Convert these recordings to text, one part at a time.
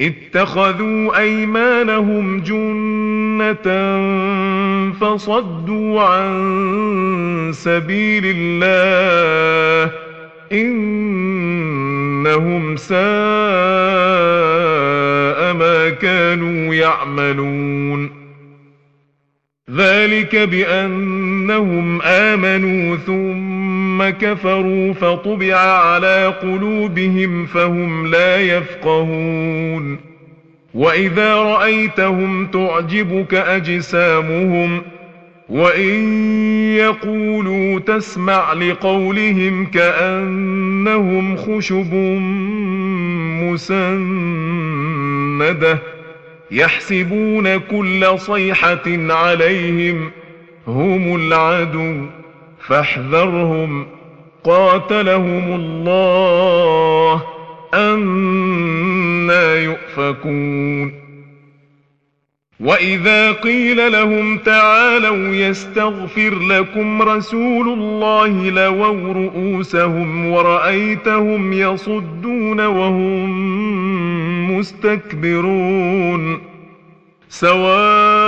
اتخذوا أيمانهم جنة فصدوا عن سبيل الله إنهم ساء ما كانوا يعملون. ذلك بأنهم آمنوا ثم كفروا فطبع على قلوبهم فهم لا يفقهون. وإذا رأيتهم تعجبك أجسامهم وإن يقولوا تسمع لقولهم كأنهم خشب مسندة يحسبون كل صيحة عليهم هم العدو. فاحذرهم. قاتلهم الله. أنا يؤفكون. وإذا قيل لهم تعالوا يستغفر لكم رسول الله لووا رؤوسهم ورأيتهم يصدون وهم مستكبرون. سواء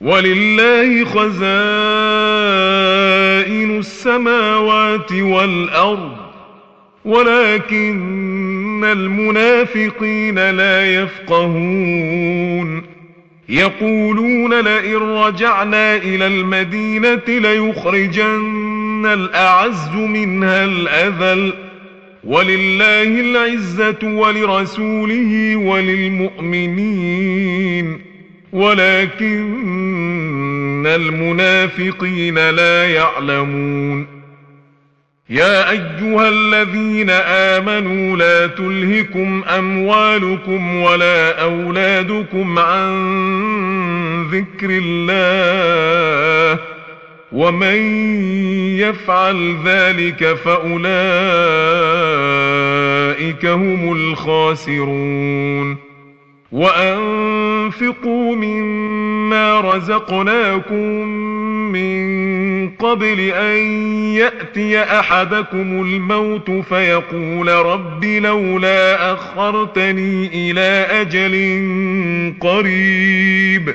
ولله خزائن السماوات والأرض ولكن المنافقين لا يفقهون. يقولون لئن رجعنا إلى المدينة ليخرجن الأعز منها الأذل. ولله العزة ولرسوله وللمؤمنين. ولكن المنافقين لا يعلمون. يا أيها الذين آمنوا لا تلهكم أموالكم ولا أولادكم عن ذكر الله ومن يفعل ذلك فأولئك هم الخاسرون. وأنفقوا مما رزقناكم من قبل أن يأتي أحدكم الموت فيقول رب لولا أخرتني إلى أجل قريب.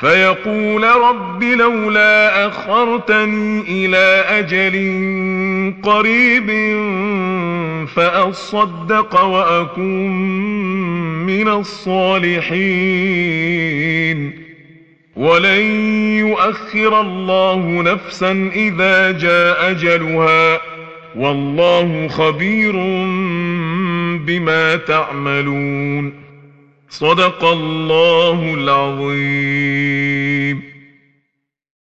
فيقول رب لولا أخرتني إلى أجل قريب فأصدق وأكون من الصالحين. ولن يؤخر الله نفسا إذا جاء أجلها. والله خبير بما تعملون. صدق الله العظيم.